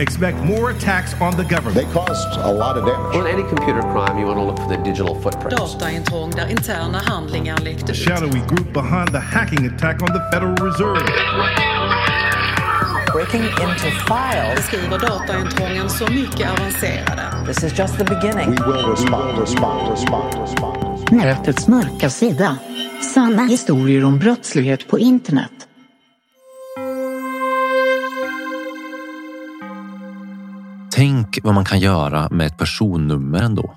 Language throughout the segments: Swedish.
Expect more attacks on the government. They caused a lot of damage. On any computer crime, you want to look for the digital footprints. Dataintrång där interna handlingar läckte The shadowy group behind the hacking attack on the Federal Reserve. breaking into files. Beskriver dataintrången så mycket avancerade. This is just the beginning. We will respond, respond, respond, respond. Nätets mörka sida. Sanna historier om brottslighet på internet. Tänk vad man kan göra med ett personnummer ändå.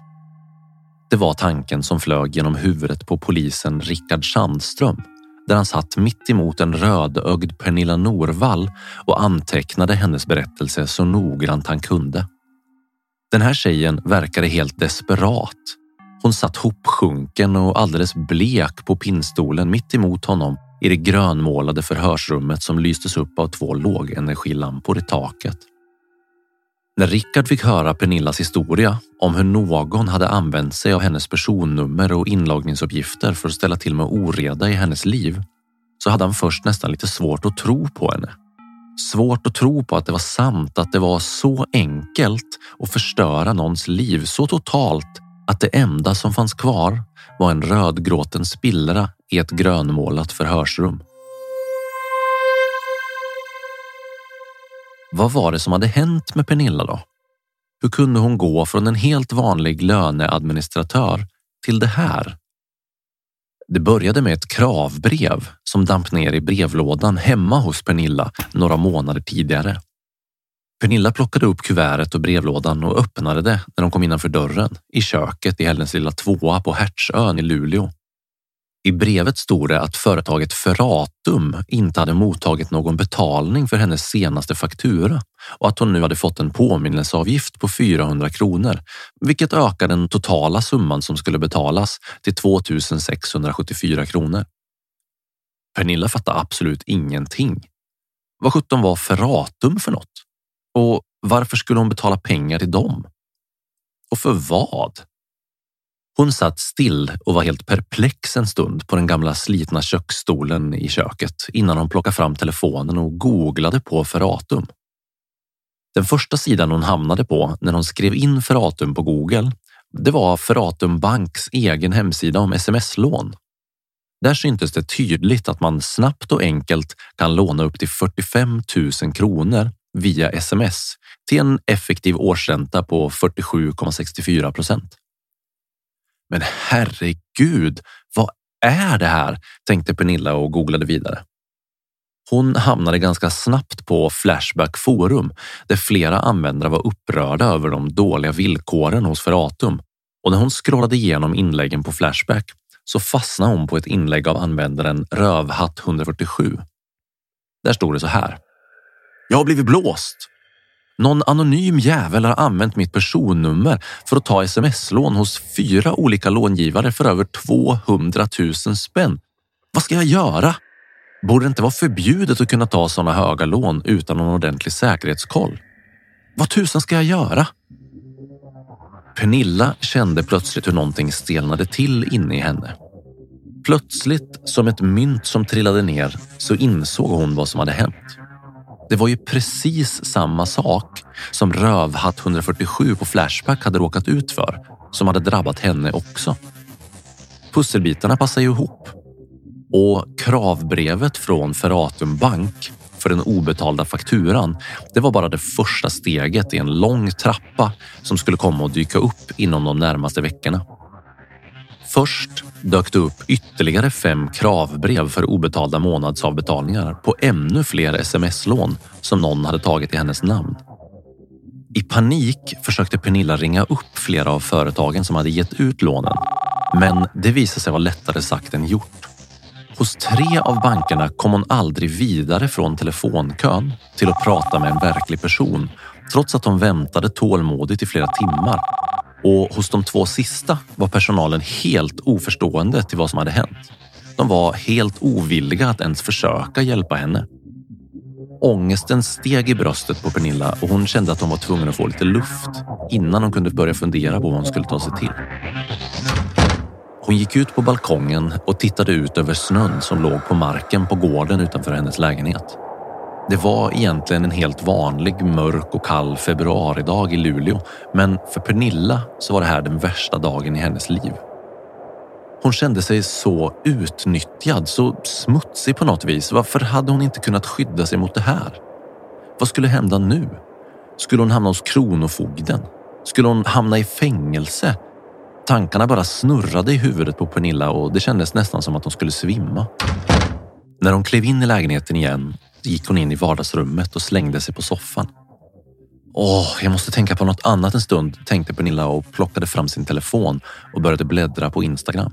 Det var tanken som flög genom huvudet på polisen Rickard Sandström där han satt mitt emot en rödögd Pernilla Norvall och antecknade hennes berättelse så noggrant han kunde. Den här tjejen verkade helt desperat. Hon satt hopsjunken och alldeles blek på pinnstolen mitt emot honom i det grönmålade förhörsrummet som lystes upp av två lågenergilampor i taket. När Rickard fick höra Pernillas historia om hur någon hade använt sig av hennes personnummer och inloggningsuppgifter för att ställa till med oreda i hennes liv så hade han först nästan lite svårt att tro på henne. Svårt att tro på att det var sant, att det var så enkelt att förstöra någons liv så totalt att det enda som fanns kvar var en rödgråten spillra i ett grönmålat förhörsrum. Vad var det som hade hänt med Pernilla då? Hur kunde hon gå från en helt vanlig löneadministratör till det här? Det började med ett kravbrev som damp ner i brevlådan hemma hos Pernilla några månader tidigare. Pernilla plockade upp kuvertet och brevlådan och öppnade det när de kom innanför dörren i köket i Hellens lilla tvåa på Hertsön i Luleå. I brevet stod det att företaget Ferratum inte hade mottagit någon betalning för hennes senaste faktura och att hon nu hade fått en påminnelseavgift på 400 kronor, vilket ökar den totala summan som skulle betalas till 2674 kronor. Pernilla fattade absolut ingenting. Vad sjutton var Ferratum för något? Och varför skulle hon betala pengar till dem? Och för vad? Hon satt still och var helt perplex en stund på den gamla slitna köksstolen i köket innan hon plockade fram telefonen och googlade på Ferratum. Den första sidan hon hamnade på när hon skrev in Ferratum på Google, det var Ferratum Banks egen hemsida om sms-lån. Där syntes det tydligt att man snabbt och enkelt kan låna upp till 45 000 kronor via sms till en effektiv årsränta på 47,64 procent. Men herregud, vad är det här? tänkte Pernilla och googlade vidare. Hon hamnade ganska snabbt på Flashback forum där flera användare var upprörda över de dåliga villkoren hos Ferratum och när hon scrollade igenom inläggen på Flashback så fastnade hon på ett inlägg av användaren Rövhatt 147. Där stod det så här. Jag har blivit blåst. Någon anonym jävel har använt mitt personnummer för att ta sms-lån hos fyra olika långivare för över 200 000 spänn. Vad ska jag göra? Borde det inte vara förbjudet att kunna ta sådana höga lån utan någon ordentlig säkerhetskoll? Vad tusan ska jag göra? Pernilla kände plötsligt hur någonting stelnade till inne i henne. Plötsligt, som ett mynt som trillade ner, så insåg hon vad som hade hänt. Det var ju precis samma sak som Rövhatt 147 på Flashback hade råkat ut för, som hade drabbat henne också. Pusselbitarna passar ju ihop. Och kravbrevet från Ferratum Bank för den obetalda fakturan, det var bara det första steget i en lång trappa som skulle komma att dyka upp inom de närmaste veckorna. Först dök det upp ytterligare fem kravbrev för obetalda månadsavbetalningar på ännu fler sms-lån som någon hade tagit i hennes namn. I panik försökte Pernilla ringa upp flera av företagen som hade gett ut lånen. Men det visade sig vara lättare sagt än gjort. Hos tre av bankerna kom hon aldrig vidare från telefonkön till att prata med en verklig person trots att hon väntade tålmodigt i flera timmar och hos de två sista var personalen helt oförstående till vad som hade hänt. De var helt ovilliga att ens försöka hjälpa henne. Ångesten steg i bröstet på Pernilla och hon kände att hon var tvungen att få lite luft innan hon kunde börja fundera på vad hon skulle ta sig till. Hon gick ut på balkongen och tittade ut över snön som låg på marken på gården utanför hennes lägenhet. Det var egentligen en helt vanlig mörk och kall februaridag i Luleå, men för Pernilla så var det här den värsta dagen i hennes liv. Hon kände sig så utnyttjad, så smutsig på något vis. Varför hade hon inte kunnat skydda sig mot det här? Vad skulle hända nu? Skulle hon hamna hos Kronofogden? Skulle hon hamna i fängelse? Tankarna bara snurrade i huvudet på Pernilla och det kändes nästan som att hon skulle svimma. När hon klev in i lägenheten igen gick hon in i vardagsrummet och slängde sig på soffan. Åh, jag måste tänka på något annat en stund, tänkte Pernilla och plockade fram sin telefon och började bläddra på Instagram.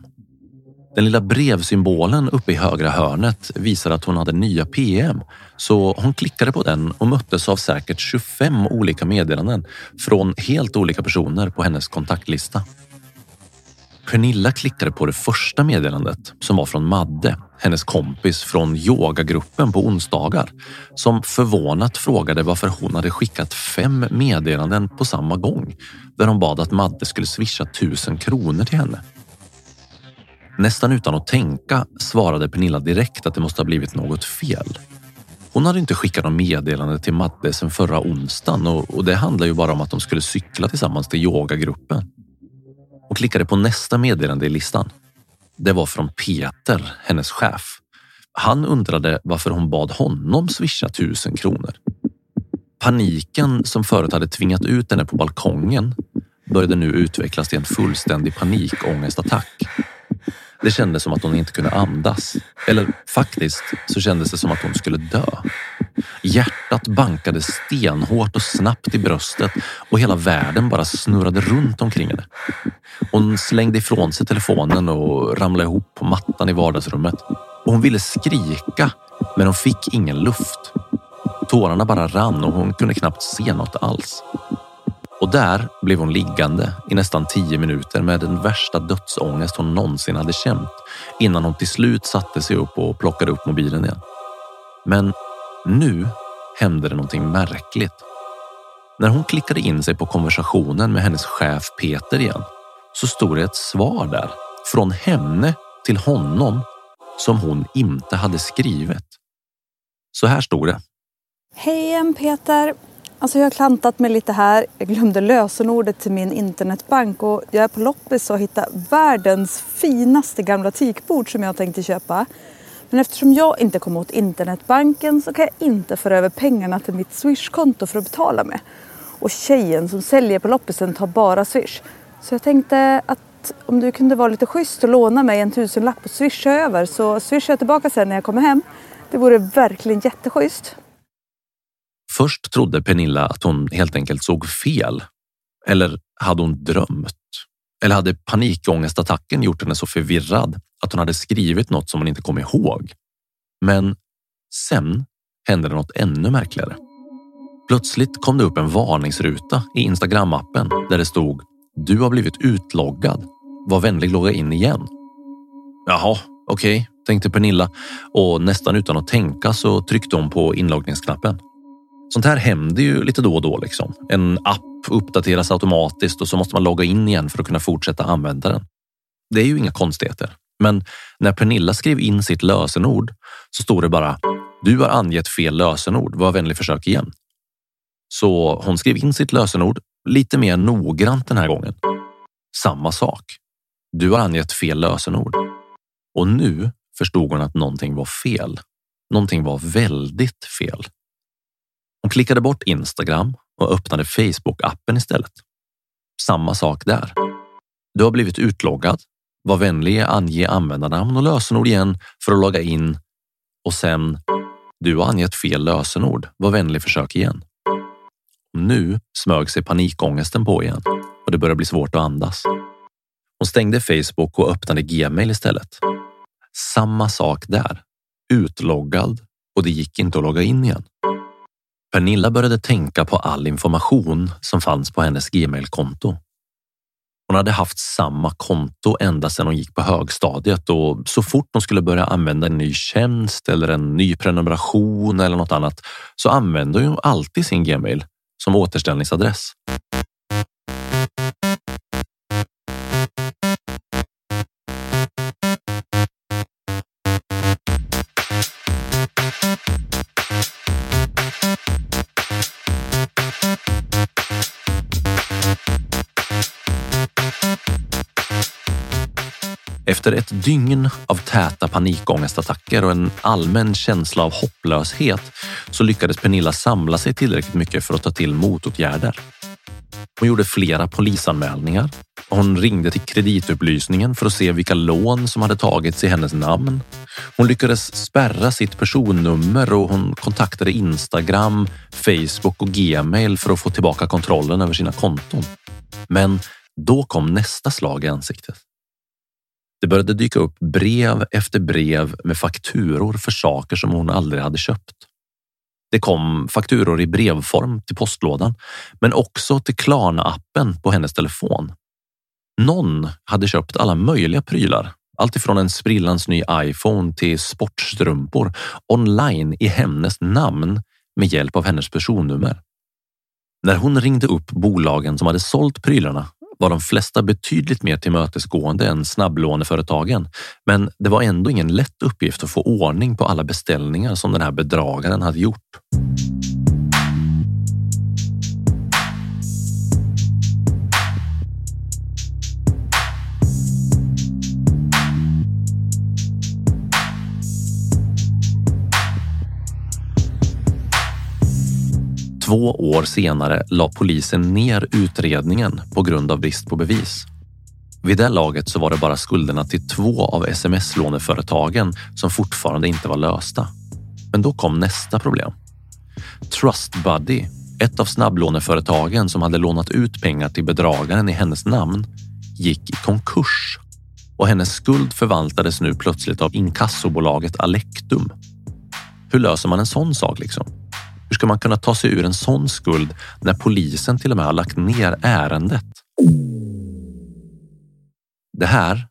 Den lilla brevsymbolen uppe i högra hörnet visade att hon hade nya PM, så hon klickade på den och möttes av säkert 25 olika meddelanden från helt olika personer på hennes kontaktlista. Pernilla klickade på det första meddelandet som var från Madde, hennes kompis från yogagruppen på onsdagar, som förvånat frågade varför hon hade skickat fem meddelanden på samma gång där hon bad att Madde skulle swisha tusen kronor till henne. Nästan utan att tänka svarade Pernilla direkt att det måste ha blivit något fel. Hon hade inte skickat något meddelande till Madde sedan förra onsdagen och det handlar ju bara om att de skulle cykla tillsammans till yogagruppen och klickade på nästa meddelande i listan. Det var från Peter, hennes chef. Han undrade varför hon bad honom swisha tusen kronor. Paniken som förut hade tvingat ut henne på balkongen började nu utvecklas till en fullständig panikångestattack. Det kändes som att hon inte kunde andas. Eller faktiskt så kändes det som att hon skulle dö. Hjärtat bankade stenhårt och snabbt i bröstet och hela världen bara snurrade runt omkring henne. Hon slängde ifrån sig telefonen och ramlade ihop på mattan i vardagsrummet. Och hon ville skrika, men hon fick ingen luft. Tårarna bara rann och hon kunde knappt se något alls. Och där blev hon liggande i nästan tio minuter med den värsta dödsångest hon någonsin hade känt innan hon till slut satte sig upp och plockade upp mobilen igen. Men nu hände det någonting märkligt. När hon klickade in sig på konversationen med hennes chef Peter igen så stod det ett svar där från henne till honom som hon inte hade skrivit. Så här stod det. Hej igen Peter. Alltså jag har klantat mig lite här. Jag glömde lösenordet till min internetbank och jag är på loppis och hittar världens finaste gamla teakbord som jag tänkte köpa. Men eftersom jag inte kom åt internetbanken så kan jag inte föra över pengarna till mitt swishkonto för att betala med. Och tjejen som säljer på loppisen tar bara swish. Så jag tänkte att om du kunde vara lite schysst och låna mig en tusenlapp och swisha över så swishar jag tillbaka sen när jag kommer hem. Det vore verkligen jätteschysst. Först trodde Pernilla att hon helt enkelt såg fel. Eller hade hon drömt? Eller hade panikångestattacken gjort henne så förvirrad att hon hade skrivit något som hon inte kom ihåg? Men sen hände det något ännu märkligare. Plötsligt kom det upp en varningsruta i Instagram-appen där det stod “Du har blivit utloggad. Var vänlig logga in igen.” Jaha, okej, okay, tänkte Pernilla och nästan utan att tänka så tryckte hon på inloggningsknappen. Sånt här händer ju lite då och då. Liksom. En app uppdateras automatiskt och så måste man logga in igen för att kunna fortsätta använda den. Det är ju inga konstigheter. Men när Pernilla skrev in sitt lösenord så stod det bara du har angett fel lösenord. Var vänlig försök igen. Så hon skrev in sitt lösenord lite mer noggrant den här gången. Samma sak. Du har angett fel lösenord. Och nu förstod hon att någonting var fel. Någonting var väldigt fel. Hon klickade bort Instagram och öppnade Facebook-appen istället. Samma sak där. Du har blivit utloggad. Var vänlig ange användarnamn och lösenord igen för att logga in och sen du har angett fel lösenord. Var vänlig försök igen. Nu smög sig panikångesten på igen och det började bli svårt att andas. Hon stängde Facebook och öppnade Gmail istället. Samma sak där. Utloggad och det gick inte att logga in igen. Pernilla började tänka på all information som fanns på hennes Gmail-konto. Hon hade haft samma konto ända sedan hon gick på högstadiet och så fort hon skulle börja använda en ny tjänst eller en ny prenumeration eller något annat så använde hon alltid sin Gmail som återställningsadress. Efter ett dygn av täta panikångestattacker och en allmän känsla av hopplöshet så lyckades Pernilla samla sig tillräckligt mycket för att ta till motåtgärder. Hon gjorde flera polisanmälningar. Hon ringde till kreditupplysningen för att se vilka lån som hade tagits i hennes namn. Hon lyckades spärra sitt personnummer och hon kontaktade Instagram, Facebook och Gmail för att få tillbaka kontrollen över sina konton. Men då kom nästa slag i ansiktet. Det började dyka upp brev efter brev med fakturor för saker som hon aldrig hade köpt. Det kom fakturor i brevform till postlådan, men också till Klarna-appen på hennes telefon. Någon hade köpt alla möjliga prylar, alltifrån en sprillans ny iPhone till sportstrumpor online i hennes namn med hjälp av hennes personnummer. När hon ringde upp bolagen som hade sålt prylarna var de flesta betydligt mer tillmötesgående än snabblåneföretagen. Men det var ändå ingen lätt uppgift att få ordning på alla beställningar som den här bedragaren hade gjort. Två år senare la polisen ner utredningen på grund av brist på bevis. Vid det laget så var det bara skulderna till två av sms-låneföretagen som fortfarande inte var lösta. Men då kom nästa problem. Trustbuddy, ett av snabblåneföretagen som hade lånat ut pengar till bedragaren i hennes namn, gick i konkurs och hennes skuld förvaltades nu plötsligt av inkassobolaget Alectum. Hur löser man en sån sak liksom? Hur ska man kunna ta sig ur en sån skuld när polisen till och med har lagt ner ärendet? Det här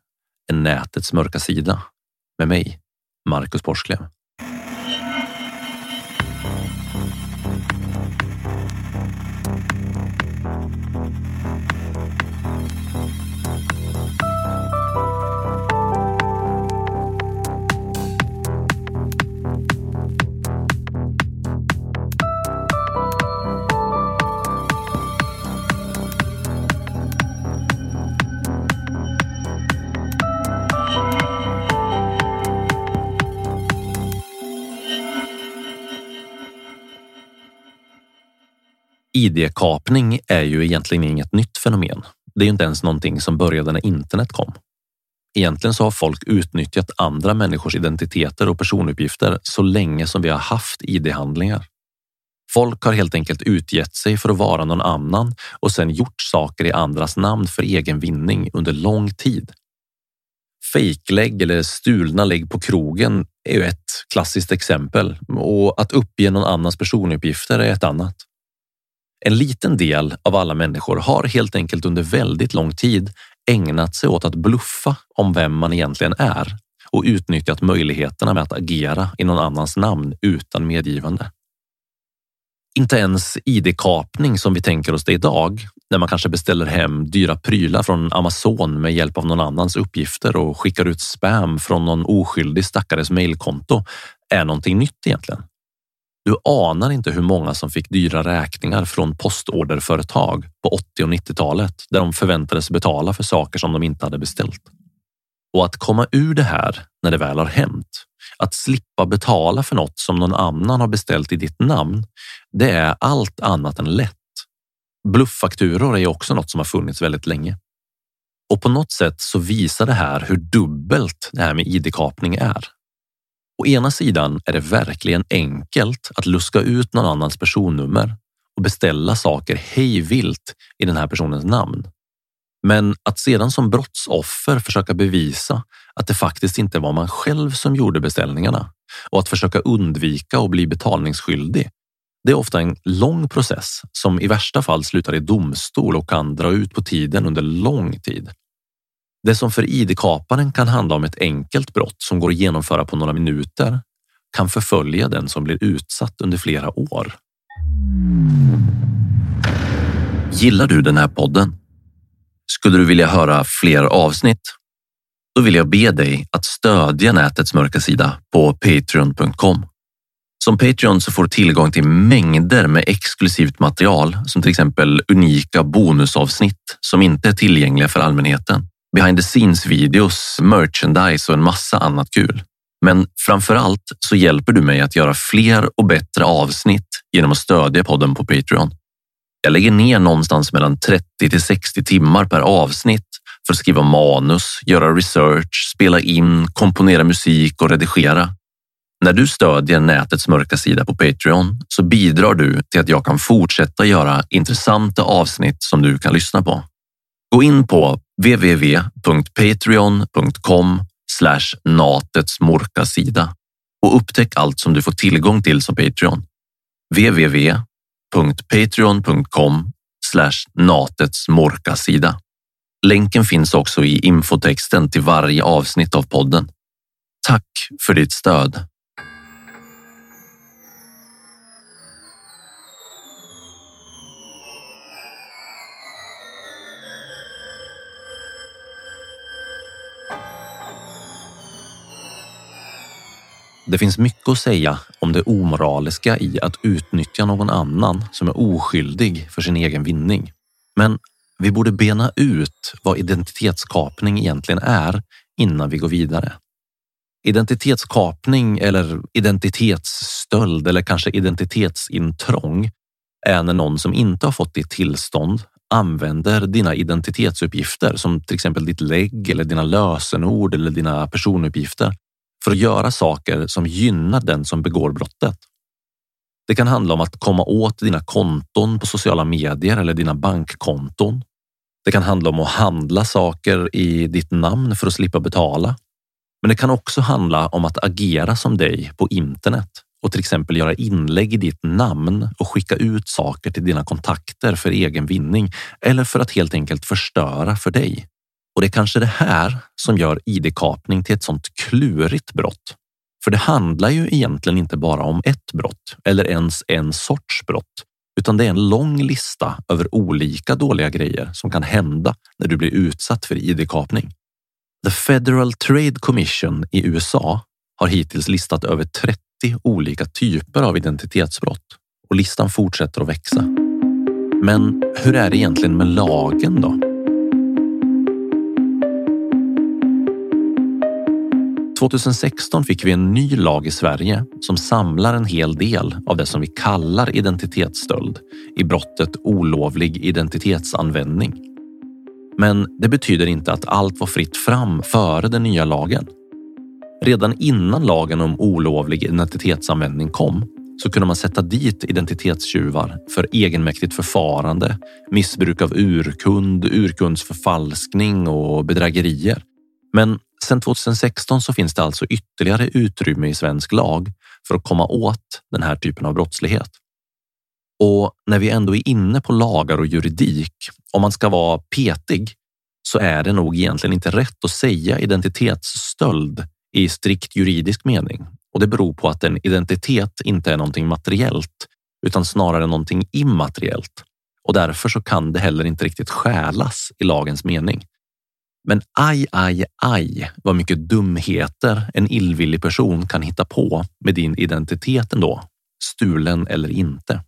är nätets mörka sida med mig, Marcus Borsklev. ID-kapning är ju egentligen inget nytt fenomen. Det är inte ens någonting som började när internet kom. Egentligen så har folk utnyttjat andra människors identiteter och personuppgifter så länge som vi har haft ID-handlingar. Folk har helt enkelt utgett sig för att vara någon annan och sedan gjort saker i andras namn för egen vinning under lång tid. Fejklägg eller stulna lägg på krogen är ju ett klassiskt exempel och att uppge någon annans personuppgifter är ett annat. En liten del av alla människor har helt enkelt under väldigt lång tid ägnat sig åt att bluffa om vem man egentligen är och utnyttjat möjligheterna med att agera i någon annans namn utan medgivande. Inte ens id-kapning som vi tänker oss det idag, när man kanske beställer hem dyra prylar från Amazon med hjälp av någon annans uppgifter och skickar ut spam från någon oskyldig stackares mejlkonto, är någonting nytt egentligen. Du anar inte hur många som fick dyra räkningar från postorderföretag på 80 och 90-talet där de förväntades betala för saker som de inte hade beställt. Och att komma ur det här när det väl har hänt, att slippa betala för något som någon annan har beställt i ditt namn, det är allt annat än lätt. Blufffakturor är också något som har funnits väldigt länge. Och på något sätt så visar det här hur dubbelt det här med id-kapning är. Å ena sidan är det verkligen enkelt att luska ut någon annans personnummer och beställa saker hejvilt i den här personens namn. Men att sedan som brottsoffer försöka bevisa att det faktiskt inte var man själv som gjorde beställningarna och att försöka undvika att bli betalningsskyldig. Det är ofta en lång process som i värsta fall slutar i domstol och kan dra ut på tiden under lång tid. Det som för id-kaparen kan handla om ett enkelt brott som går att genomföra på några minuter kan förfölja den som blir utsatt under flera år. Gillar du den här podden? Skulle du vilja höra fler avsnitt? Då vill jag be dig att stödja nätets mörka sida på patreon.com. Som Patreon så får du tillgång till mängder med exklusivt material som till exempel unika bonusavsnitt som inte är tillgängliga för allmänheten behind the scenes videos, merchandise och en massa annat kul. Men framför allt så hjälper du mig att göra fler och bättre avsnitt genom att stödja podden på Patreon. Jag lägger ner någonstans mellan 30 till 60 timmar per avsnitt för att skriva manus, göra research, spela in, komponera musik och redigera. När du stödjer nätets mörka sida på Patreon så bidrar du till att jag kan fortsätta göra intressanta avsnitt som du kan lyssna på. Gå in på www.patreon.com natets mörka sida och upptäck allt som du får tillgång till som Patreon. www.patreon.com natets mörka sida. Länken finns också i infotexten till varje avsnitt av podden. Tack för ditt stöd. Det finns mycket att säga om det omoraliska i att utnyttja någon annan som är oskyldig för sin egen vinning. Men vi borde bena ut vad identitetskapning egentligen är innan vi går vidare. Identitetskapning eller identitetsstöld eller kanske identitetsintrång är när någon som inte har fått ditt tillstånd använder dina identitetsuppgifter som till exempel ditt lägg eller dina lösenord eller dina personuppgifter för att göra saker som gynnar den som begår brottet. Det kan handla om att komma åt dina konton på sociala medier eller dina bankkonton. Det kan handla om att handla saker i ditt namn för att slippa betala. Men det kan också handla om att agera som dig på internet och till exempel göra inlägg i ditt namn och skicka ut saker till dina kontakter för egen vinning eller för att helt enkelt förstöra för dig. Och det är kanske det här som gör id-kapning till ett sånt klurigt brott. För det handlar ju egentligen inte bara om ett brott eller ens en sorts brott, utan det är en lång lista över olika dåliga grejer som kan hända när du blir utsatt för id-kapning. The Federal Trade Commission i USA har hittills listat över 30 olika typer av identitetsbrott och listan fortsätter att växa. Men hur är det egentligen med lagen då? 2016 fick vi en ny lag i Sverige som samlar en hel del av det som vi kallar identitetsstöld i brottet olovlig identitetsanvändning. Men det betyder inte att allt var fritt fram före den nya lagen. Redan innan lagen om olovlig identitetsanvändning kom så kunde man sätta dit identitetstjuvar för egenmäktigt förfarande, missbruk av urkund, urkundsförfalskning och bedrägerier. Men sedan 2016 så finns det alltså ytterligare utrymme i svensk lag för att komma åt den här typen av brottslighet. Och när vi ändå är inne på lagar och juridik, om man ska vara petig, så är det nog egentligen inte rätt att säga identitetsstöld i strikt juridisk mening. Och det beror på att en identitet inte är någonting materiellt utan snarare någonting immateriellt. Och därför så kan det heller inte riktigt stjälas i lagens mening. Men aj, aj, aj vad mycket dumheter en illvillig person kan hitta på med din identitet ändå, stulen eller inte.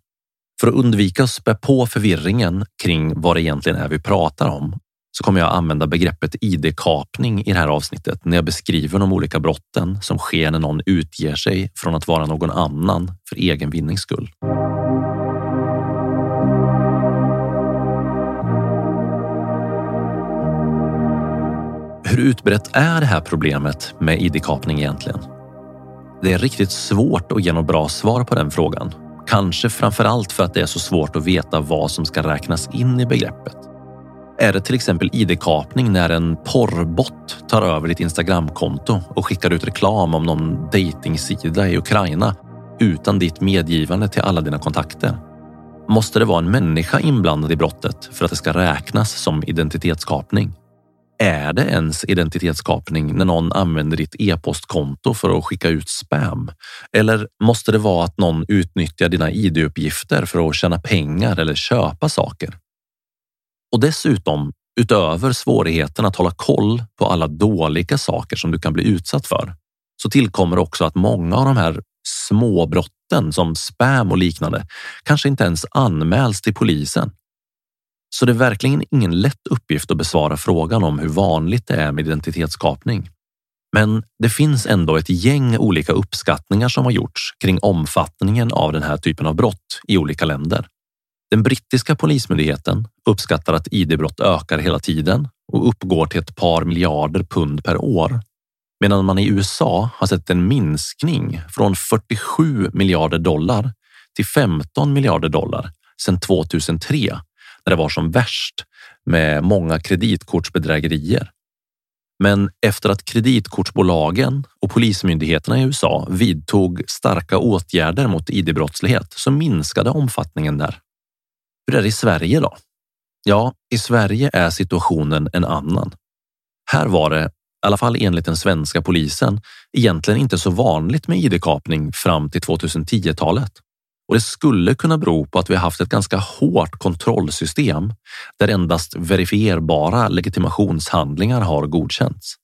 För att undvika att spä på förvirringen kring vad det egentligen är vi pratar om så kommer jag använda begreppet ID-kapning i det här avsnittet när jag beskriver de olika brotten som sker när någon utger sig från att vara någon annan för egen vinnings skull. Hur utbrett är det här problemet med ID-kapning egentligen? Det är riktigt svårt att ge något bra svar på den frågan. Kanske framför allt för att det är så svårt att veta vad som ska räknas in i begreppet. Är det till exempel ID-kapning när en porrbot tar över ditt Instagramkonto och skickar ut reklam om någon dejtingsida i Ukraina utan ditt medgivande till alla dina kontakter? Måste det vara en människa inblandad i brottet för att det ska räknas som identitetskapning? Är det ens identitetskapning när någon använder ditt e-postkonto för att skicka ut spam? Eller måste det vara att någon utnyttjar dina id-uppgifter för att tjäna pengar eller köpa saker? Och dessutom, utöver svårigheten att hålla koll på alla dåliga saker som du kan bli utsatt för, så tillkommer också att många av de här småbrotten som spam och liknande kanske inte ens anmäls till polisen. Så det är verkligen ingen lätt uppgift att besvara frågan om hur vanligt det är med identitetskapning. Men det finns ändå ett gäng olika uppskattningar som har gjorts kring omfattningen av den här typen av brott i olika länder. Den brittiska polismyndigheten uppskattar att ID-brott ökar hela tiden och uppgår till ett par miljarder pund per år. Medan man i USA har sett en minskning från 47 miljarder dollar till 15 miljarder dollar sedan 2003 när det var som värst med många kreditkortsbedrägerier. Men efter att kreditkortsbolagen och polismyndigheterna i USA vidtog starka åtgärder mot id-brottslighet så minskade omfattningen där. Hur är det i Sverige då? Ja, i Sverige är situationen en annan. Här var det, i alla fall enligt den svenska polisen, egentligen inte så vanligt med id-kapning fram till 2010-talet. Och det skulle kunna bero på att vi haft ett ganska hårt kontrollsystem där endast verifierbara legitimationshandlingar har godkänts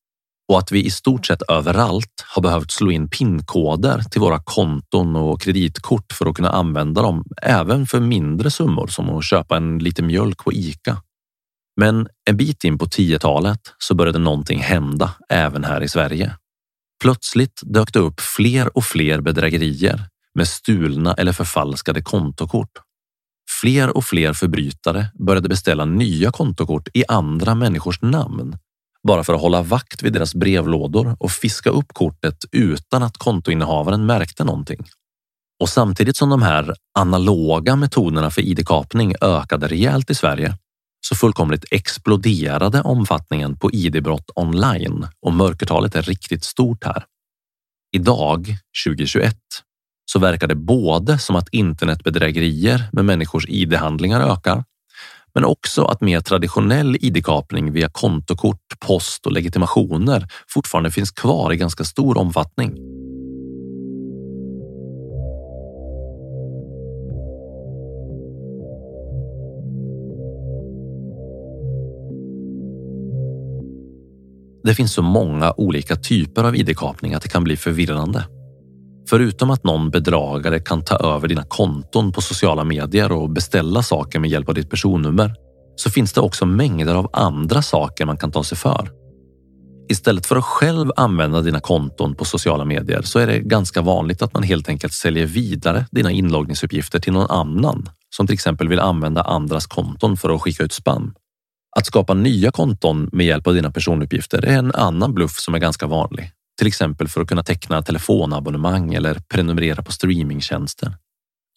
och att vi i stort sett överallt har behövt slå in pinkoder till våra konton och kreditkort för att kunna använda dem även för mindre summor som att köpa en liter mjölk på Ica. Men en bit in på 10-talet så började någonting hända även här i Sverige. Plötsligt dök det upp fler och fler bedrägerier med stulna eller förfalskade kontokort. Fler och fler förbrytare började beställa nya kontokort i andra människors namn bara för att hålla vakt vid deras brevlådor och fiska upp kortet utan att kontoinnehavaren märkte någonting. Och samtidigt som de här analoga metoderna för id-kapning ökade rejält i Sverige så fullkomligt exploderade omfattningen på id-brott online och mörkertalet är riktigt stort här. Idag, 2021, så verkar det både som att internetbedrägerier med människors id-handlingar ökar men också att mer traditionell id-kapning via kontokort, post och legitimationer fortfarande finns kvar i ganska stor omfattning. Det finns så många olika typer av id-kapning att det kan bli förvirrande. Förutom att någon bedragare kan ta över dina konton på sociala medier och beställa saker med hjälp av ditt personnummer så finns det också mängder av andra saker man kan ta sig för. Istället för att själv använda dina konton på sociala medier så är det ganska vanligt att man helt enkelt säljer vidare dina inloggningsuppgifter till någon annan som till exempel vill använda andras konton för att skicka ut spam. Att skapa nya konton med hjälp av dina personuppgifter är en annan bluff som är ganska vanlig till exempel för att kunna teckna telefonabonnemang eller prenumerera på streamingtjänster.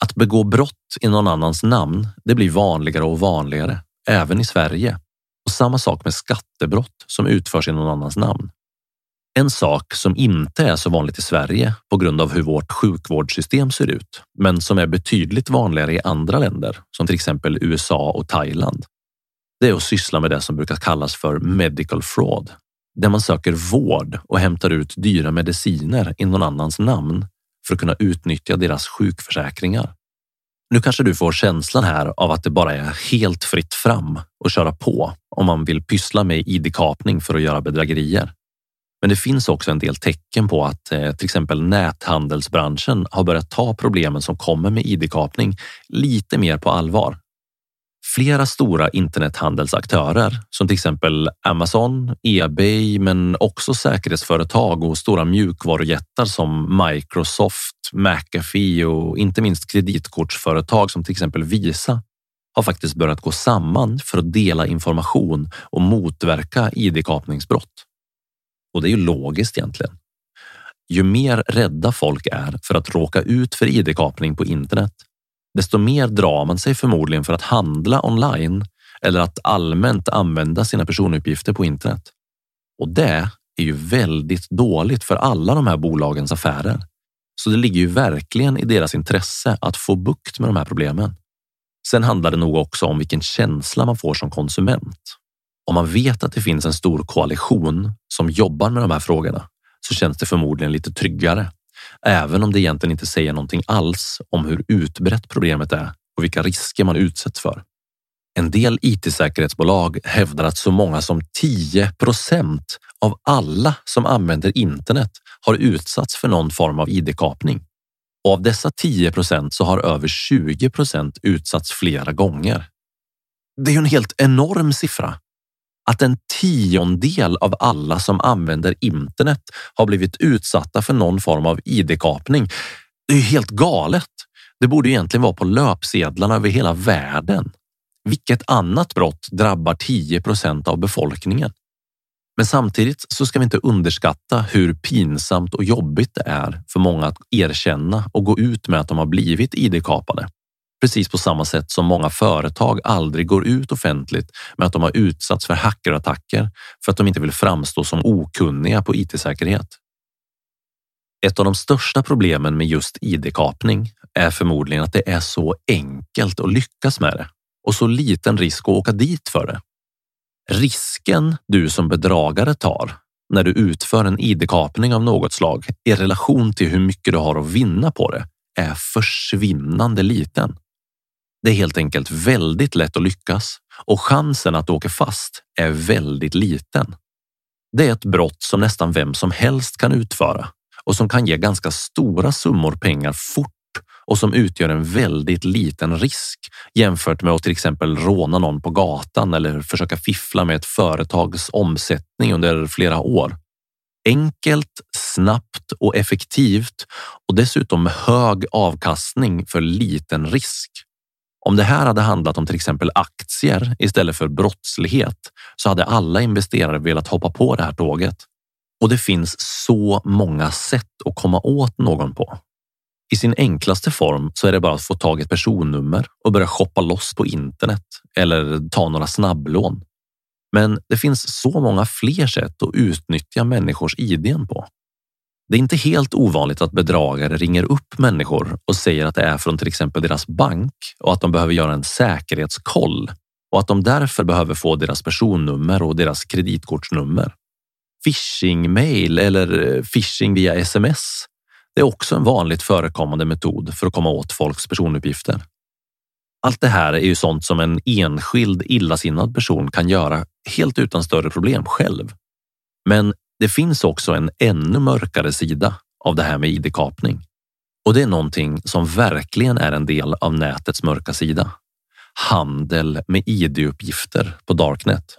Att begå brott i någon annans namn, det blir vanligare och vanligare, även i Sverige. Och samma sak med skattebrott som utförs i någon annans namn. En sak som inte är så vanligt i Sverige på grund av hur vårt sjukvårdssystem ser ut, men som är betydligt vanligare i andra länder, som till exempel USA och Thailand. Det är att syssla med det som brukar kallas för medical fraud, där man söker vård och hämtar ut dyra mediciner i någon annans namn för att kunna utnyttja deras sjukförsäkringar. Nu kanske du får känslan här av att det bara är helt fritt fram och köra på om man vill pyssla med id-kapning för att göra bedrägerier. Men det finns också en del tecken på att eh, till exempel näthandelsbranschen har börjat ta problemen som kommer med id-kapning lite mer på allvar. Flera stora internethandelsaktörer som till exempel Amazon, Ebay, men också säkerhetsföretag och stora mjukvarujättar som Microsoft, McAfee och inte minst kreditkortsföretag som till exempel Visa har faktiskt börjat gå samman för att dela information och motverka id-kapningsbrott. Och det är ju logiskt egentligen. Ju mer rädda folk är för att råka ut för id-kapning på internet, desto mer drar man sig förmodligen för att handla online eller att allmänt använda sina personuppgifter på internet. Och det är ju väldigt dåligt för alla de här bolagens affärer. Så det ligger ju verkligen i deras intresse att få bukt med de här problemen. Sen handlar det nog också om vilken känsla man får som konsument. Om man vet att det finns en stor koalition som jobbar med de här frågorna så känns det förmodligen lite tryggare. Även om det egentligen inte säger någonting alls om hur utbrett problemet är och vilka risker man utsätts för. En del IT-säkerhetsbolag hävdar att så många som 10 procent av alla som använder internet har utsatts för någon form av id-kapning. Och av dessa 10 procent så har över 20 procent utsatts flera gånger. Det är ju en helt enorm siffra att en tiondel av alla som använder internet har blivit utsatta för någon form av id-kapning. Det är ju helt galet. Det borde egentligen vara på löpsedlarna över hela världen. Vilket annat brott drabbar 10 procent av befolkningen? Men samtidigt så ska vi inte underskatta hur pinsamt och jobbigt det är för många att erkänna och gå ut med att de har blivit id-kapade. Precis på samma sätt som många företag aldrig går ut offentligt med att de har utsatts för hackerattacker för att de inte vill framstå som okunniga på IT-säkerhet. Ett av de största problemen med just id-kapning är förmodligen att det är så enkelt att lyckas med det och så liten risk att åka dit för det. Risken du som bedragare tar när du utför en id-kapning av något slag i relation till hur mycket du har att vinna på det är försvinnande liten. Det är helt enkelt väldigt lätt att lyckas och chansen att åka fast är väldigt liten. Det är ett brott som nästan vem som helst kan utföra och som kan ge ganska stora summor pengar fort och som utgör en väldigt liten risk jämfört med att till exempel råna någon på gatan eller försöka fiffla med ett företags omsättning under flera år. Enkelt, snabbt och effektivt och dessutom hög avkastning för liten risk. Om det här hade handlat om till exempel aktier istället för brottslighet så hade alla investerare velat hoppa på det här tåget. Och det finns så många sätt att komma åt någon på. I sin enklaste form så är det bara att få tag i ett personnummer och börja shoppa loss på internet eller ta några snabblån. Men det finns så många fler sätt att utnyttja människors ID på. Det är inte helt ovanligt att bedragare ringer upp människor och säger att det är från till exempel deras bank och att de behöver göra en säkerhetskoll och att de därför behöver få deras personnummer och deras kreditkortsnummer. Phishing-mail eller eh, phishing via sms. Det är också en vanligt förekommande metod för att komma åt folks personuppgifter. Allt det här är ju sånt som en enskild illasinnad person kan göra helt utan större problem själv. Men det finns också en ännu mörkare sida av det här med id-kapning. Och det är någonting som verkligen är en del av nätets mörka sida. Handel med id-uppgifter på Darknet.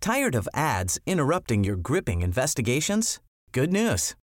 Tired of ads interrupting your gripping investigations? Good news.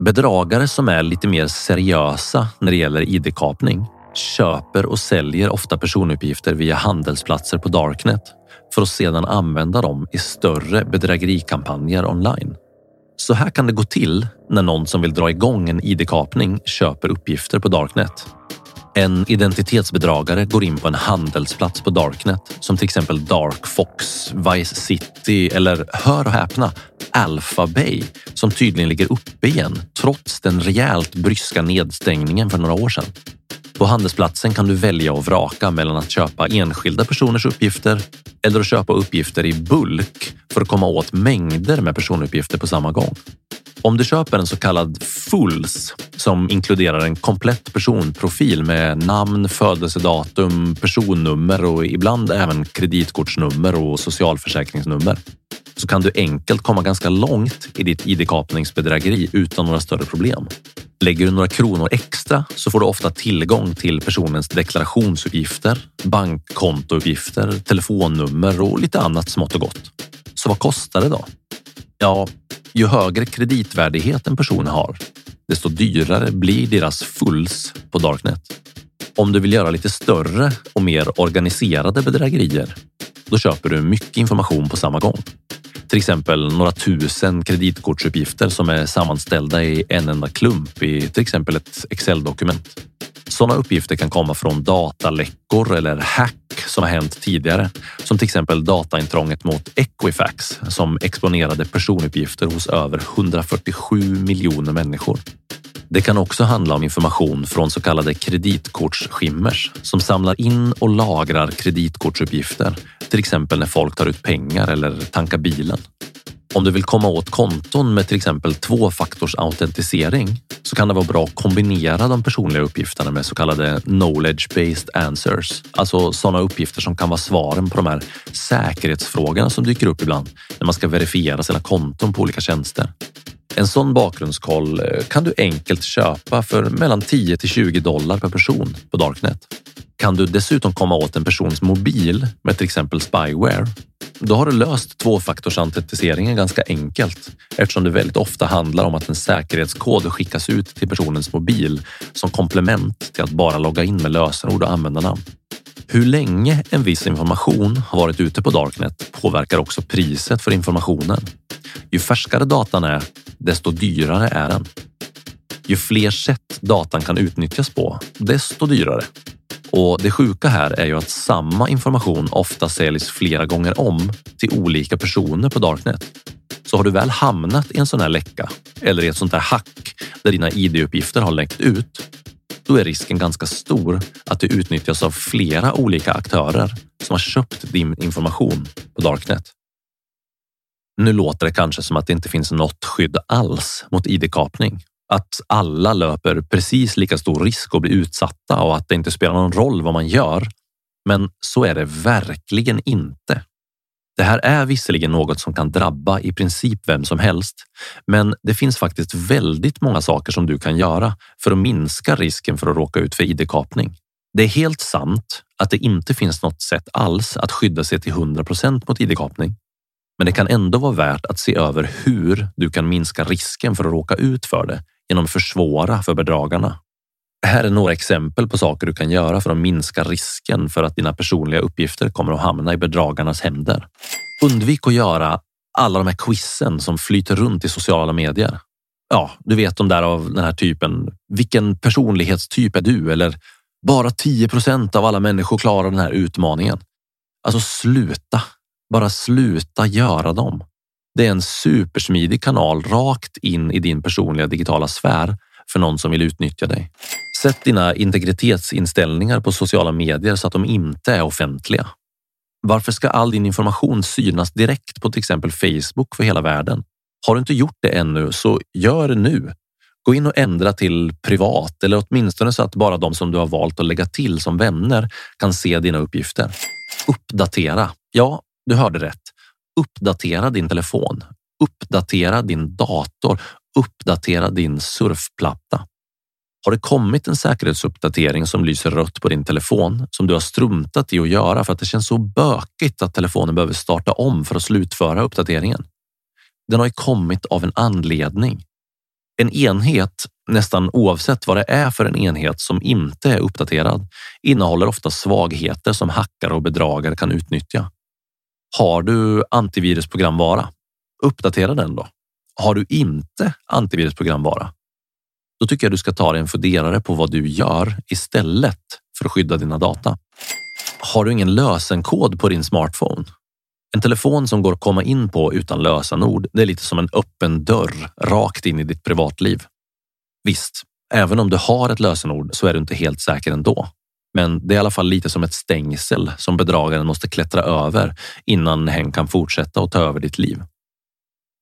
Bedragare som är lite mer seriösa när det gäller id-kapning köper och säljer ofta personuppgifter via handelsplatser på Darknet för att sedan använda dem i större bedrägerikampanjer online. Så här kan det gå till när någon som vill dra igång en id-kapning köper uppgifter på Darknet. En identitetsbedragare går in på en handelsplats på Darknet som till exempel Dark Fox, Vice City eller, hör och häpna, Alpha Bay som tydligen ligger uppe igen trots den rejält bryska nedstängningen för några år sedan. På handelsplatsen kan du välja och vraka mellan att köpa enskilda personers uppgifter eller att köpa uppgifter i bulk för att komma åt mängder med personuppgifter på samma gång. Om du köper en så kallad Fulls som inkluderar en komplett personprofil med namn, födelsedatum, personnummer och ibland även kreditkortsnummer och socialförsäkringsnummer så kan du enkelt komma ganska långt i ditt id-kapningsbedrägeri utan några större problem. Lägger du några kronor extra så får du ofta tillgång till personens deklarationsuppgifter, bankkontouppgifter, telefonnummer och lite annat smått och gott. Så vad kostar det då? Ja, ju högre kreditvärdighet en person har, desto dyrare blir deras fulls på Darknet. Om du vill göra lite större och mer organiserade bedrägerier, då köper du mycket information på samma gång. Till exempel några tusen kreditkortsuppgifter som är sammanställda i en enda klump i till exempel ett Excel-dokument. Sådana uppgifter kan komma från dataläckor eller hack som har hänt tidigare, som till exempel dataintrånget mot Equifax som exponerade personuppgifter hos över 147 miljoner människor. Det kan också handla om information från så kallade kreditkortsskimmers som samlar in och lagrar kreditkortsuppgifter, till exempel när folk tar ut pengar eller tankar bilen. Om du vill komma åt konton med till exempel tvåfaktorsautentisering så kan det vara bra att kombinera de personliga uppgifterna med så kallade knowledge-based answers. Alltså sådana uppgifter som kan vara svaren på de här säkerhetsfrågorna som dyker upp ibland när man ska verifiera sina konton på olika tjänster. En sån bakgrundskoll eh, kan du enkelt köpa för mellan 10 till 20 dollar per person på Darknet. Kan du dessutom komma åt en persons mobil med till exempel spyware, då har du löst tvåfaktorsautentiseringen ganska enkelt eftersom det väldigt ofta handlar om att en säkerhetskod skickas ut till personens mobil som komplement till att bara logga in med lösenord och användarnamn. Hur länge en viss information har varit ute på Darknet påverkar också priset för informationen. Ju färskare datan är, desto dyrare är den. Ju fler sätt datan kan utnyttjas på, desto dyrare. Och det sjuka här är ju att samma information ofta säljs flera gånger om till olika personer på Darknet. Så har du väl hamnat i en sån här läcka eller i ett sånt här hack där dina id-uppgifter har läckt ut, då är risken ganska stor att det utnyttjas av flera olika aktörer som har köpt din information på Darknet. Nu låter det kanske som att det inte finns något skydd alls mot id-kapning. Att alla löper precis lika stor risk att bli utsatta och att det inte spelar någon roll vad man gör. Men så är det verkligen inte. Det här är visserligen något som kan drabba i princip vem som helst, men det finns faktiskt väldigt många saker som du kan göra för att minska risken för att råka ut för id-kapning. Det är helt sant att det inte finns något sätt alls att skydda sig till 100% mot id-kapning. Men det kan ändå vara värt att se över hur du kan minska risken för att råka ut för det genom att försvåra för bedragarna. Här är några exempel på saker du kan göra för att minska risken för att dina personliga uppgifter kommer att hamna i bedragarnas händer. Undvik att göra alla de här quizen som flyter runt i sociala medier. Ja, du vet de där av den här typen. Vilken personlighetstyp är du? Eller bara 10% av alla människor klarar den här utmaningen. Alltså sluta. Bara sluta göra dem. Det är en supersmidig kanal rakt in i din personliga digitala sfär för någon som vill utnyttja dig. Sätt dina integritetsinställningar på sociala medier så att de inte är offentliga. Varför ska all din information synas direkt på till exempel Facebook för hela världen? Har du inte gjort det ännu så gör det nu. Gå in och ändra till privat eller åtminstone så att bara de som du har valt att lägga till som vänner kan se dina uppgifter. Uppdatera. Ja, du hörde rätt. Uppdatera din telefon. Uppdatera din dator. Uppdatera din surfplatta. Har det kommit en säkerhetsuppdatering som lyser rött på din telefon som du har struntat i att göra för att det känns så bökigt att telefonen behöver starta om för att slutföra uppdateringen? Den har ju kommit av en anledning. En enhet, nästan oavsett vad det är för en enhet som inte är uppdaterad, innehåller ofta svagheter som hackare och bedragare kan utnyttja. Har du antivirusprogramvara? Uppdatera den då. Har du inte antivirusprogramvara? Då tycker jag du ska ta dig en funderare på vad du gör istället för att skydda dina data. Har du ingen lösenkod på din smartphone? En telefon som går att komma in på utan lösenord, det är lite som en öppen dörr rakt in i ditt privatliv. Visst, även om du har ett lösenord så är du inte helt säker ändå. Men det är i alla fall lite som ett stängsel som bedragaren måste klättra över innan hen kan fortsätta att ta över ditt liv.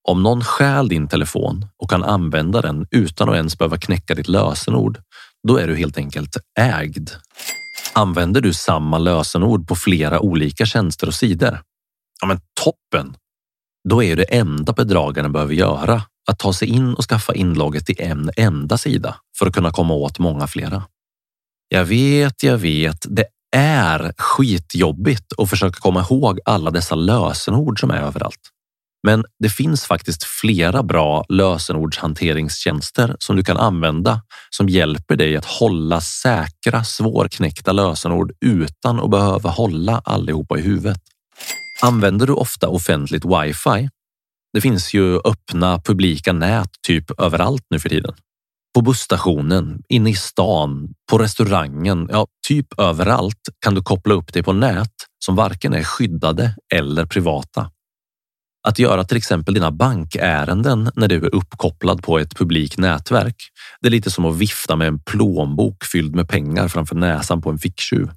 Om någon stjäl din telefon och kan använda den utan att ens behöva knäcka ditt lösenord, då är du helt enkelt ägd. Använder du samma lösenord på flera olika tjänster och sidor? Ja, men toppen! Då är det enda bedragaren behöver göra att ta sig in och skaffa inlogget till en enda sida för att kunna komma åt många flera. Jag vet, jag vet, det är skitjobbigt att försöka komma ihåg alla dessa lösenord som är överallt. Men det finns faktiskt flera bra lösenordshanteringstjänster som du kan använda som hjälper dig att hålla säkra svårknäckta lösenord utan att behöva hålla allihopa i huvudet. Använder du ofta offentligt wifi? Det finns ju öppna publika nät typ överallt nu för tiden. På busstationen, inne i stan, på restaurangen, ja, typ överallt kan du koppla upp dig på nät som varken är skyddade eller privata. Att göra till exempel dina bankärenden när du är uppkopplad på ett publikt nätverk. Det är lite som att vifta med en plånbok fylld med pengar framför näsan på en ficktjuv.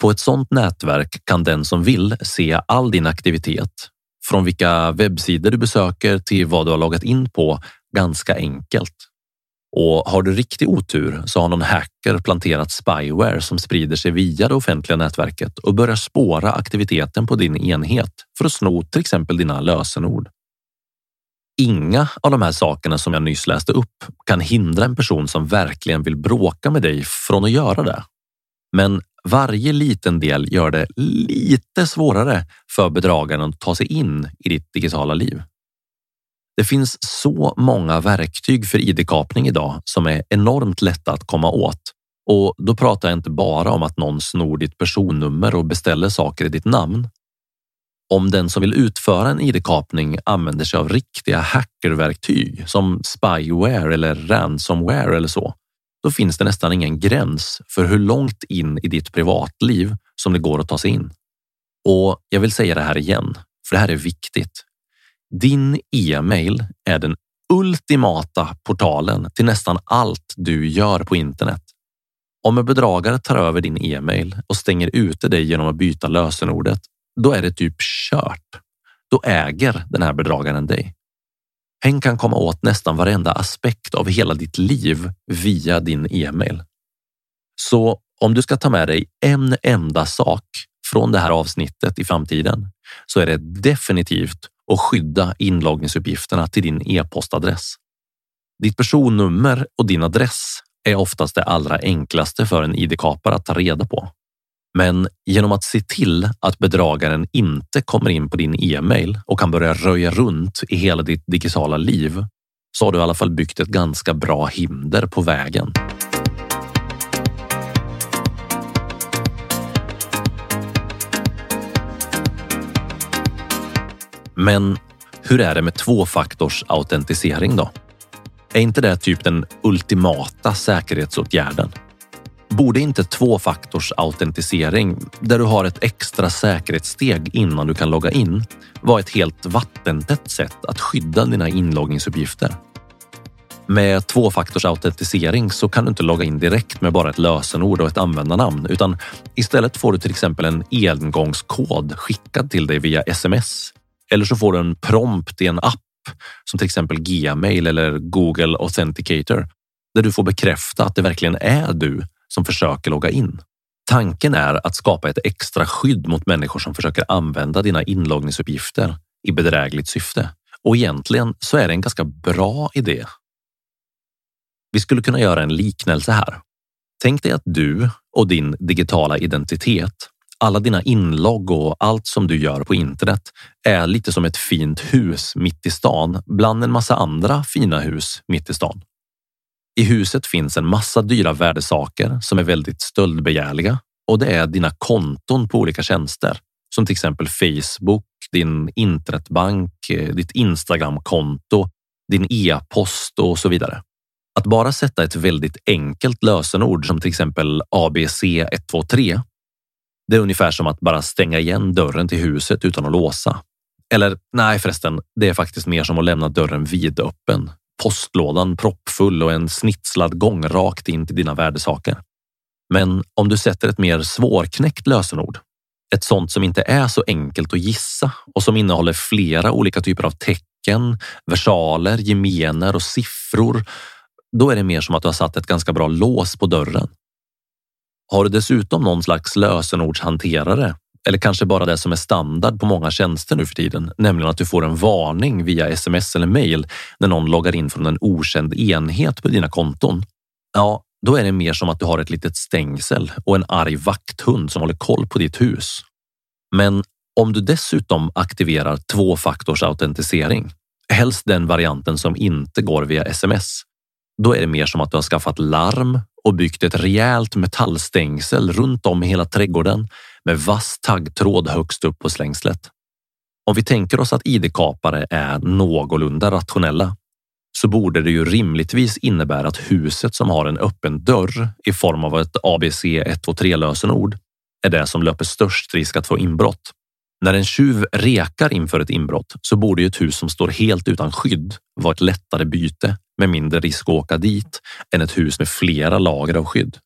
På ett sådant nätverk kan den som vill se all din aktivitet, från vilka webbsidor du besöker till vad du har loggat in på ganska enkelt. Och har du riktig otur så har någon hacker planterat spyware som sprider sig via det offentliga nätverket och börjar spåra aktiviteten på din enhet för att sno till exempel dina lösenord. Inga av de här sakerna som jag nyss läste upp kan hindra en person som verkligen vill bråka med dig från att göra det. Men varje liten del gör det lite svårare för bedragaren att ta sig in i ditt digitala liv. Det finns så många verktyg för id-kapning idag som är enormt lätta att komma åt. Och då pratar jag inte bara om att någon snor ditt personnummer och beställer saker i ditt namn. Om den som vill utföra en id-kapning använder sig av riktiga hackerverktyg som spyware eller ransomware eller så, då finns det nästan ingen gräns för hur långt in i ditt privatliv som det går att ta sig in. Och jag vill säga det här igen, för det här är viktigt. Din e-mail är den ultimata portalen till nästan allt du gör på internet. Om en bedragare tar över din e-mail och stänger ute dig genom att byta lösenordet, då är det typ kört. Då äger den här bedragaren dig. Hen kan komma åt nästan varenda aspekt av hela ditt liv via din e-mail. Så om du ska ta med dig en enda sak från det här avsnittet i framtiden så är det definitivt och skydda inloggningsuppgifterna till din e-postadress. Ditt personnummer och din adress är oftast det allra enklaste för en id-kapare att ta reda på. Men genom att se till att bedragaren inte kommer in på din e-mail och kan börja röja runt i hela ditt digitala liv så har du i alla fall byggt ett ganska bra hinder på vägen. Men hur är det med tvåfaktorsautentisering då? Är inte det typ den ultimata säkerhetsåtgärden? Borde inte tvåfaktorsautentisering, där du har ett extra säkerhetssteg innan du kan logga in, vara ett helt vattentätt sätt att skydda dina inloggningsuppgifter? Med tvåfaktorsautentisering så kan du inte logga in direkt med bara ett lösenord och ett användarnamn, utan istället får du till exempel en engångskod skickad till dig via sms eller så får du en prompt i en app som till exempel Gmail eller Google Authenticator där du får bekräfta att det verkligen är du som försöker logga in. Tanken är att skapa ett extra skydd mot människor som försöker använda dina inloggningsuppgifter i bedrägligt syfte. Och egentligen så är det en ganska bra idé. Vi skulle kunna göra en liknelse här. Tänk dig att du och din digitala identitet, alla dina inlogg och allt som du gör på internet är lite som ett fint hus mitt i stan bland en massa andra fina hus mitt i stan. I huset finns en massa dyra värdesaker som är väldigt stöldbegärliga och det är dina konton på olika tjänster som till exempel Facebook, din internetbank, eh, ditt Instagramkonto, din e-post och så vidare. Att bara sätta ett väldigt enkelt lösenord som till exempel ABC123. Det är ungefär som att bara stänga igen dörren till huset utan att låsa. Eller nej förresten, det är faktiskt mer som att lämna dörren vidöppen. Postlådan proppfull och en snitslad gång rakt in till dina värdesaker. Men om du sätter ett mer svårknäckt lösenord, ett sånt som inte är så enkelt att gissa och som innehåller flera olika typer av tecken, versaler, gemener och siffror då är det mer som att du har satt ett ganska bra lås på dörren. Har du dessutom någon slags lösenordshanterare eller kanske bara det som är standard på många tjänster nu för tiden, nämligen att du får en varning via sms eller mail när någon loggar in från en okänd enhet på dina konton. Ja, då är det mer som att du har ett litet stängsel och en arg vakthund som håller koll på ditt hus. Men om du dessutom aktiverar tvåfaktorsautentisering, helst den varianten som inte går via sms, då är det mer som att du har skaffat larm och byggt ett rejält metallstängsel runt om i hela trädgården med vass taggtråd högst upp på slängslet. Om vi tänker oss att id-kapare är någorlunda rationella så borde det ju rimligtvis innebära att huset som har en öppen dörr i form av ett ABC 123 lösenord är det som löper störst risk att få inbrott. När en tjuv rekar inför ett inbrott så borde ju ett hus som står helt utan skydd vara ett lättare byte med mindre risk att åka dit än ett hus med flera lager av skydd.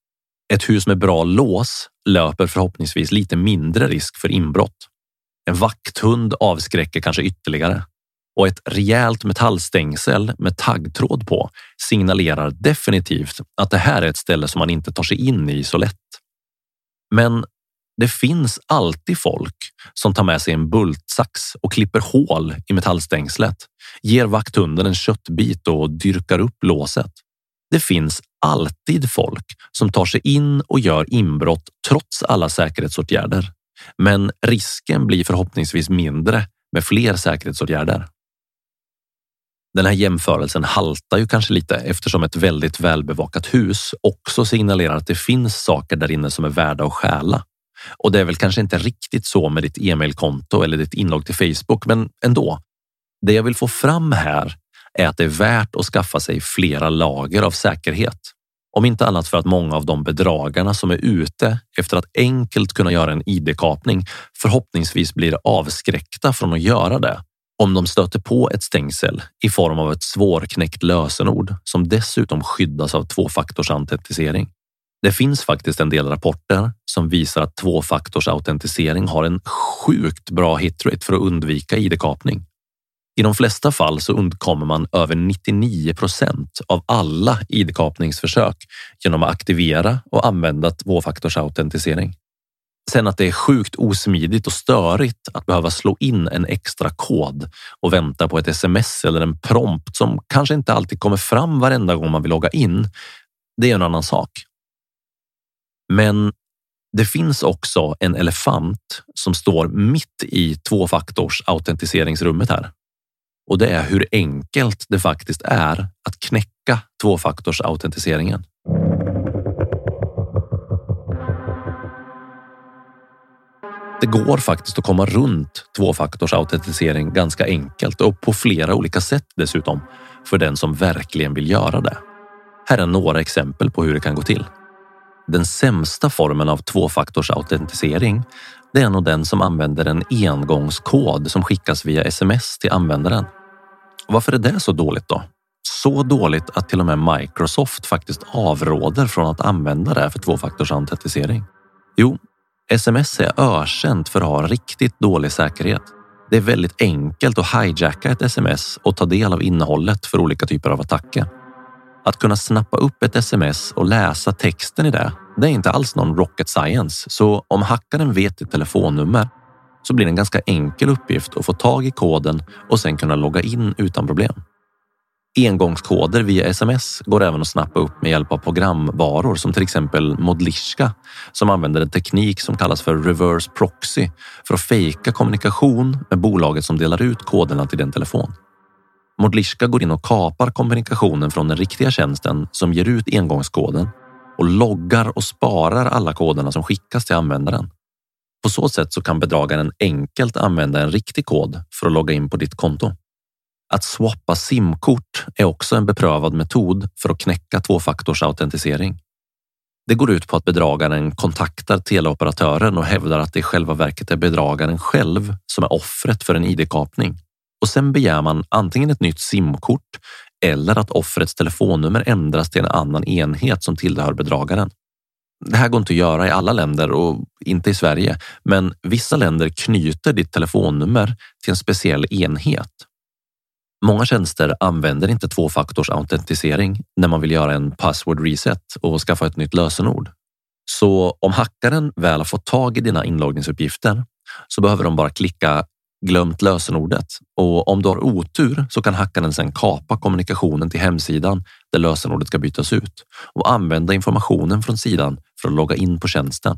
Ett hus med bra lås löper förhoppningsvis lite mindre risk för inbrott. En vakthund avskräcker kanske ytterligare och ett rejält metallstängsel med taggtråd på signalerar definitivt att det här är ett ställe som man inte tar sig in i så lätt. Men det finns alltid folk som tar med sig en bultsax och klipper hål i metallstängslet, ger vakthunden en köttbit och dyrkar upp låset. Det finns alltid folk som tar sig in och gör inbrott trots alla säkerhetsåtgärder. Men risken blir förhoppningsvis mindre med fler säkerhetsåtgärder. Den här jämförelsen haltar ju kanske lite eftersom ett väldigt välbevakat hus också signalerar att det finns saker där inne som är värda att stjäla. Och det är väl kanske inte riktigt så med ditt e-mailkonto eller ditt inlogg till Facebook, men ändå. Det jag vill få fram här är att det är värt att skaffa sig flera lager av säkerhet. Om inte annat för att många av de bedragarna som är ute efter att enkelt kunna göra en id-kapning förhoppningsvis blir avskräckta från att göra det om de stöter på ett stängsel i form av ett svårknäckt lösenord som dessutom skyddas av tvåfaktorsautentisering. Det finns faktiskt en del rapporter som visar att tvåfaktorsautentisering har en sjukt bra hitrate för att undvika id-kapning. I de flesta fall så undkommer man över 99 procent av alla id-kapningsförsök genom att aktivera och använda tvåfaktorsautentisering. Sen att det är sjukt osmidigt och störigt att behöva slå in en extra kod och vänta på ett sms eller en prompt som kanske inte alltid kommer fram varenda gång man vill logga in. Det är en annan sak. Men det finns också en elefant som står mitt i tvåfaktors autentiseringsrummet här. Och det är hur enkelt det faktiskt är att knäcka tvåfaktors autentiseringen. Det går faktiskt att komma runt tvåfaktorsautentisering ganska enkelt och på flera olika sätt dessutom för den som verkligen vill göra det. Här är några exempel på hur det kan gå till. Den sämsta formen av tvåfaktorsautentisering det är nog den som använder en engångskod som skickas via sms till användaren. Varför är det så dåligt då? Så dåligt att till och med Microsoft faktiskt avråder från att använda det för tvåfaktorsautentisering. Jo, Sms är ökänt för att ha riktigt dålig säkerhet. Det är väldigt enkelt att hijacka ett sms och ta del av innehållet för olika typer av attacker. Att kunna snappa upp ett sms och läsa texten i det, det är inte alls någon rocket science. Så om hackaren vet ditt telefonnummer så blir det en ganska enkel uppgift att få tag i koden och sen kunna logga in utan problem. Engångskoder via sms går även att snappa upp med hjälp av programvaror som till exempel Modlishka som använder en teknik som kallas för reverse proxy för att fejka kommunikation med bolaget som delar ut koderna till din telefon. Modlishka går in och kapar kommunikationen från den riktiga tjänsten som ger ut engångskoden och loggar och sparar alla koderna som skickas till användaren. På så sätt så kan bedragaren enkelt använda en riktig kod för att logga in på ditt konto. Att swappa simkort är också en beprövad metod för att knäcka tvåfaktorsautentisering. Det går ut på att bedragaren kontaktar teleoperatören och hävdar att det i själva verket är bedragaren själv som är offret för en id-kapning. Och sen begär man antingen ett nytt simkort eller att offrets telefonnummer ändras till en annan enhet som tillhör bedragaren. Det här går inte att göra i alla länder och inte i Sverige, men vissa länder knyter ditt telefonnummer till en speciell enhet Många tjänster använder inte tvåfaktorsautentisering när man vill göra en password reset och skaffa ett nytt lösenord. Så om hackaren väl har fått tag i dina inloggningsuppgifter så behöver de bara klicka glömt lösenordet och om du har otur så kan hackaren sedan kapa kommunikationen till hemsidan där lösenordet ska bytas ut och använda informationen från sidan för att logga in på tjänsten.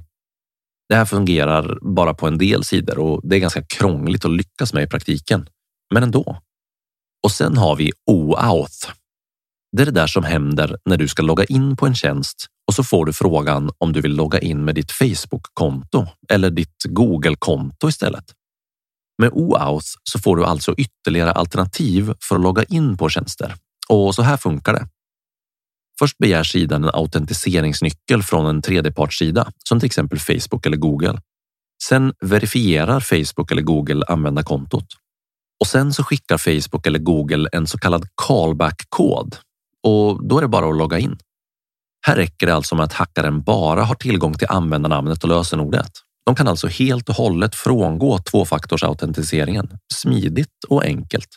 Det här fungerar bara på en del sidor och det är ganska krångligt att lyckas med i praktiken. Men ändå. Och sen har vi OAuth. Det är det där som händer när du ska logga in på en tjänst och så får du frågan om du vill logga in med ditt Facebook-konto eller ditt Google-konto istället. Med OAuth så får du alltså ytterligare alternativ för att logga in på tjänster och så här funkar det. Först begär sidan en autentiseringsnyckel från en tredjepartssida som till exempel Facebook eller Google. Sen verifierar Facebook eller Google användarkontot och sen så skickar Facebook eller Google en så kallad callback-kod och då är det bara att logga in. Här räcker det alltså med att hackaren bara har tillgång till användarnamnet och lösenordet. De kan alltså helt och hållet frångå tvåfaktorsautentiseringen. Smidigt och enkelt.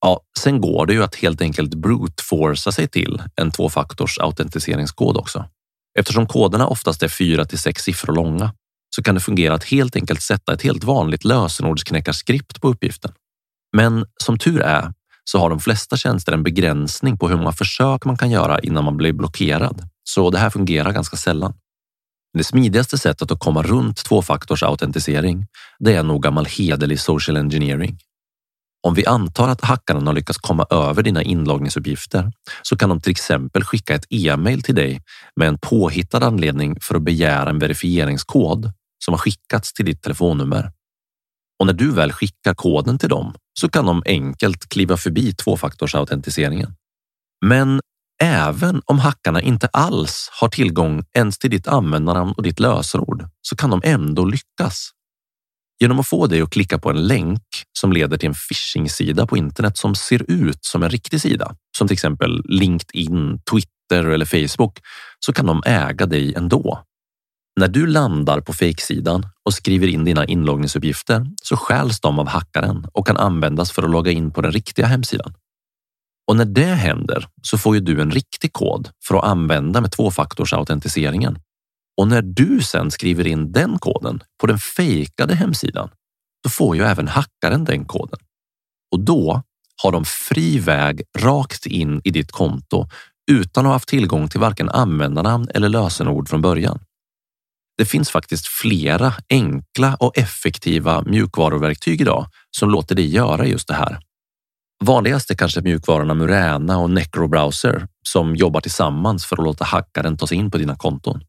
Ja, sen går det ju att helt enkelt brute-forca sig till en tvåfaktorsautentiseringskod också. Eftersom koderna oftast är fyra till sex siffror långa så kan det fungera att helt enkelt sätta ett helt vanligt lösenordsknäckarskript på uppgiften. Men som tur är så har de flesta tjänster en begränsning på hur många försök man kan göra innan man blir blockerad. Så det här fungerar ganska sällan. Det smidigaste sättet att komma runt tvåfaktorsautentisering, det är nog gammal hederlig social engineering. Om vi antar att hackaren har lyckats komma över dina inloggningsuppgifter så kan de till exempel skicka ett e-mail till dig med en påhittad anledning för att begära en verifieringskod som har skickats till ditt telefonnummer. Och när du väl skickar koden till dem så kan de enkelt kliva förbi tvåfaktorsautentiseringen. Men även om hackarna inte alls har tillgång ens till ditt användarnamn och ditt lösenord så kan de ändå lyckas. Genom att få dig att klicka på en länk som leder till en phishing-sida på internet som ser ut som en riktig sida, som till exempel LinkedIn, Twitter eller Facebook, så kan de äga dig ändå. När du landar på fejksidan och skriver in dina inloggningsuppgifter så stjäls de av hackaren och kan användas för att logga in på den riktiga hemsidan. Och när det händer så får ju du en riktig kod för att använda med tvåfaktorsautentiseringen. Och när du sen skriver in den koden på den fejkade hemsidan, då får ju även hackaren den koden. Och då har de fri väg rakt in i ditt konto utan att ha haft tillgång till varken användarnamn eller lösenord från början. Det finns faktiskt flera enkla och effektiva mjukvaruverktyg idag som låter dig göra just det här. Vanligast är kanske mjukvarorna Murena och Necrobrowser som jobbar tillsammans för att låta hackaren ta sig in på dina konton.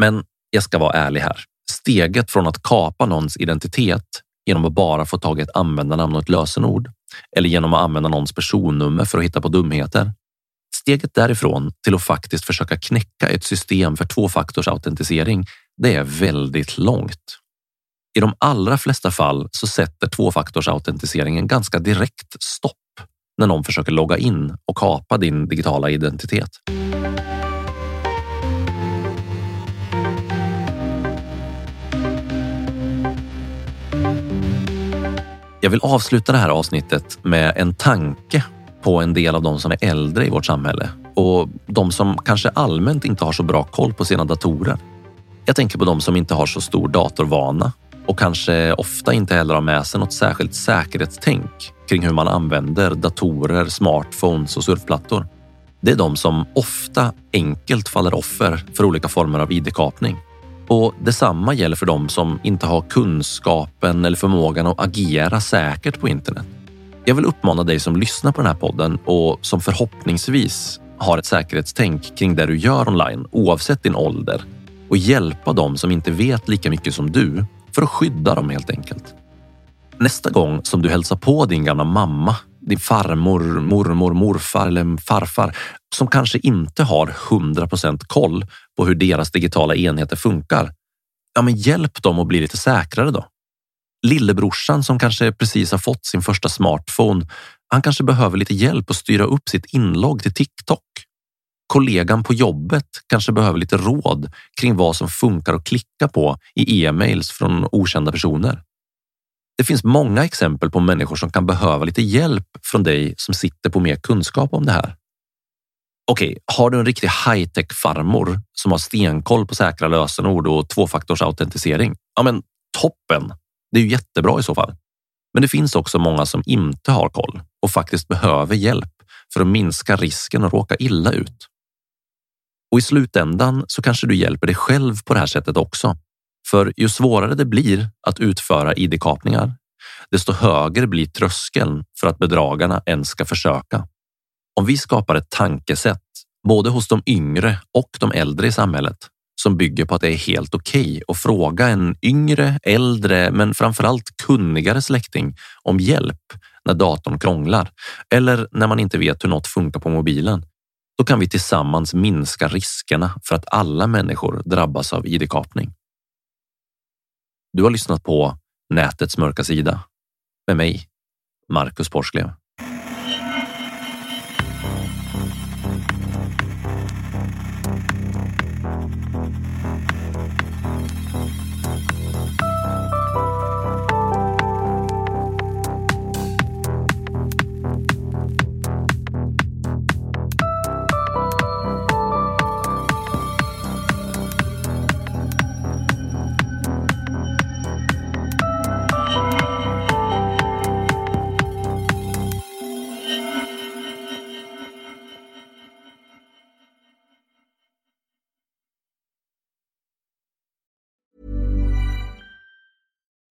Men jag ska vara ärlig här. Steget från att kapa någons identitet genom att bara få tag i ett användarnamn och ett lösenord eller genom att använda någons personnummer för att hitta på dumheter Steget därifrån till att faktiskt försöka knäcka ett system för tvåfaktorsautentisering, det är väldigt långt. I de allra flesta fall så sätter tvåfaktorsautentiseringen ganska direkt stopp när någon försöker logga in och kapa din digitala identitet. Jag vill avsluta det här avsnittet med en tanke på en del av de som är äldre i vårt samhälle och de som kanske allmänt inte har så bra koll på sina datorer. Jag tänker på de som inte har så stor datorvana och kanske ofta inte heller har med sig något särskilt säkerhetstänk kring hur man använder datorer, smartphones och surfplattor. Det är de som ofta enkelt faller offer för olika former av id-kapning. Och detsamma gäller för de som inte har kunskapen eller förmågan att agera säkert på internet. Jag vill uppmana dig som lyssnar på den här podden och som förhoppningsvis har ett säkerhetstänk kring det du gör online oavsett din ålder och hjälpa dem som inte vet lika mycket som du för att skydda dem helt enkelt. Nästa gång som du hälsar på din gamla mamma, din farmor, mormor, morfar eller farfar som kanske inte har 100% koll på hur deras digitala enheter funkar. Ja, men hjälp dem att bli lite säkrare då. Lillebrorsan som kanske precis har fått sin första smartphone. Han kanske behöver lite hjälp att styra upp sitt inlogg till TikTok. Kollegan på jobbet kanske behöver lite råd kring vad som funkar att klicka på i e-mails från okända personer. Det finns många exempel på människor som kan behöva lite hjälp från dig som sitter på mer kunskap om det här. Okej, har du en riktig high-tech farmor som har stenkoll på säkra lösenord och tvåfaktorsautentisering? Ja, men toppen! Det är ju jättebra i så fall. Men det finns också många som inte har koll och faktiskt behöver hjälp för att minska risken att råka illa ut. Och i slutändan så kanske du hjälper dig själv på det här sättet också. För ju svårare det blir att utföra id-kapningar, desto högre blir tröskeln för att bedragarna ens ska försöka. Om vi skapar ett tankesätt både hos de yngre och de äldre i samhället som bygger på att det är helt okej okay att fråga en yngre, äldre men framförallt kunnigare släkting om hjälp när datorn krånglar eller när man inte vet hur något funkar på mobilen. Då kan vi tillsammans minska riskerna för att alla människor drabbas av id-kapning. Du har lyssnat på Nätets mörka sida med mig, Marcus Porsklev.